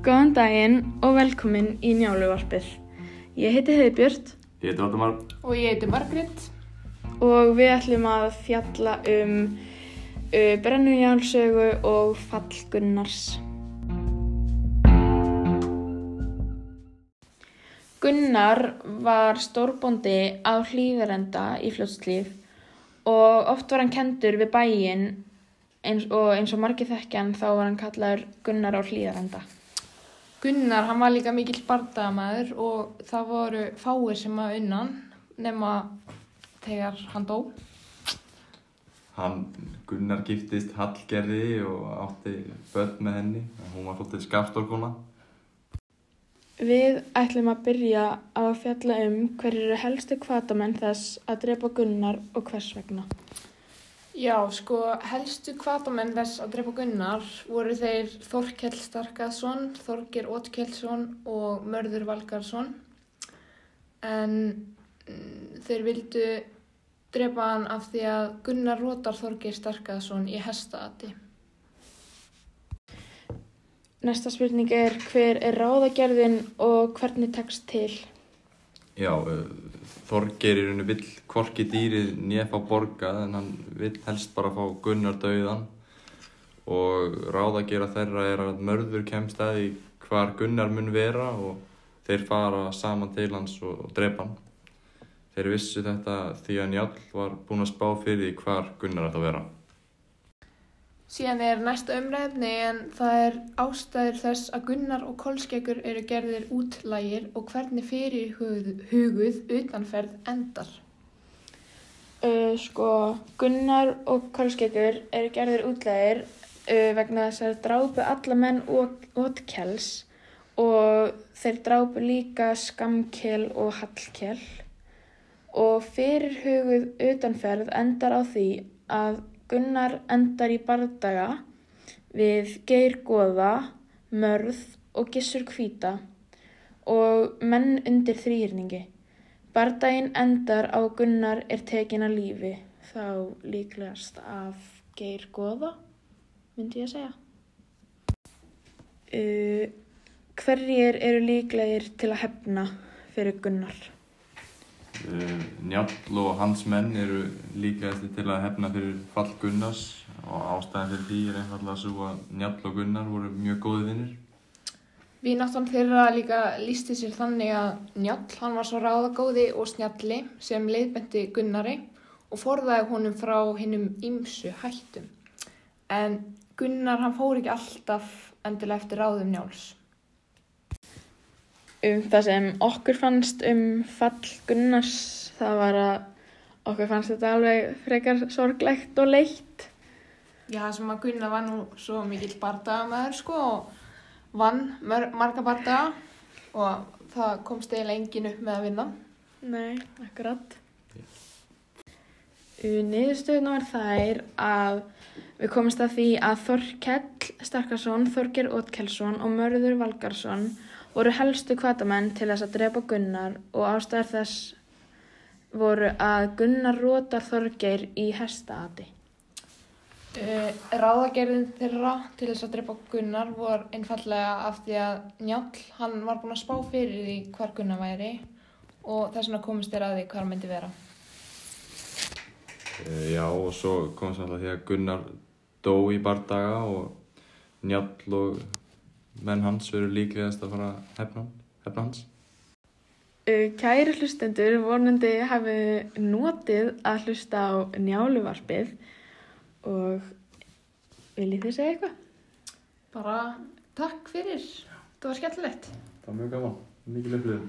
Góðan daginn og velkomin í Njáluvarpið. Ég heiti Heiðbjörn Ég heiti Valdimar. Og ég heiti Margrét. og við ætlum að fjalla um uh, brennujálsögu og fall Gunnars. Gunnar var stórbóndi á hlýðarenda í fljótslíf og oft var hann kendur við bæinn eins og eins og margir þekkjan þá var hann kallaður Gunnar á hlýðarenda. Gunnar, hann var líka mikill bardagamæður og það voru fáir sem að unnan nema þegar hann dó. Hann Gunnar giftist Hallgerði og átti börn með henni. Hún var svolítið skapstórkona. Við ætlum að byrja á að fjalla um hverju eru helstu kvatamenn þess að drepa Gunnar og hvers vegna. Já, sko, helstu kvatamenn þess að drepa Gunnar voru þeir Þorkell Starkaðsson, Þorgir Ótkjelsson og Mörður Valgarsson. En mm, þeir vildu drepa hann af því að Gunnar rótar Þorgir Starkaðsson í hestaati. Næsta spurning er hver er ráðagerðin og hvernig tekst til? Já, uh, Þorgeir í rauninu vill hvorki dýrið nýja fá borgað en hann vill helst bara fá Gunnar dauðan og ráðagera þeirra er að mörður kemst að í hvar Gunnar mun vera og þeir fara saman til hans og, og drepa hann. Þeir vissu þetta því að Njáll var búinn að spá fyrir hvar Gunnar að vera. Síðan er næsta umræðni en það er ástæður þess að Gunnar og Kolskeggur eru gerðir útlægir og hvernig fyrir huguð, utanferð endar. Uh, sko, Gunnar og Kolskeggur eru gerðir útlegir uh, vegna þess að drápu alla menn ótkels og þeir drápu líka skamkel og hallkel og fyrir huguð utanferð endar á því að Gunnar endar í bardaga við Geir Góða, Mörð og Gissur Kvíta og menn undir þrýrningi. Bardaginn endar á Gunnar er tekin að lífi, þá líklegast af Geir Góða, myndi ég að segja. Uh, hverjir eru líklegir til að hefna fyrir Gunnar? Uh, Njáll og hans menn eru líklegasti til að hefna fyrir fall Gunnars og ástæðan fyrir því er einfallega svo að Njáll og Gunnar voru mjög góði vinnir. Vináttan þeirra líka lísti sér þannig að Njáll, hann var svo ráðagóði og snjalli sem leiðbendi Gunnari og forðaði honum frá hinnum ýmsu hættum. En Gunnar, hann fór ekki alltaf endilega eftir ráðum Njáls. Um það sem okkur fannst um fall Gunnars, það var að okkur fannst þetta alveg frekar sorglegt og leitt. Já, það sem að Gunnar var nú svo mikill bardagamæður sko og vann mör, marga bardaga og það komst eiginlega engin upp með að vinna. Nei, akkurat. Niðurstöðuna var þær að við komumst að því að Þorkell Starkarsson, Þorger Ótkelsson og Mörður Valgarsson voru helstu kvatamenn til þess að drepa Gunnar og ástæður þess voru að Gunnar rótar Þorgeir í hestaati. Uh, ráðagerðin þeirra til þess að drepa Gunnar vor einfallega af því að Njáll, hann var búinn að spá fyrir því hvar Gunnar væri og þess vegna komist þeirra að því hvar hann myndi vera. Uh, já og svo kom það alltaf því að Gunnar dó í bardaga og Njáll og menn hans veru líklegast að fara hefna, hefna hans. Kæri hlustendur, vonandi hafi notið að hlusta á njáluvarpið og viljið þið segja eitthvað? Bara takk fyrir, það var skemmtilegt. Það var mjög gaman, mikið leflið.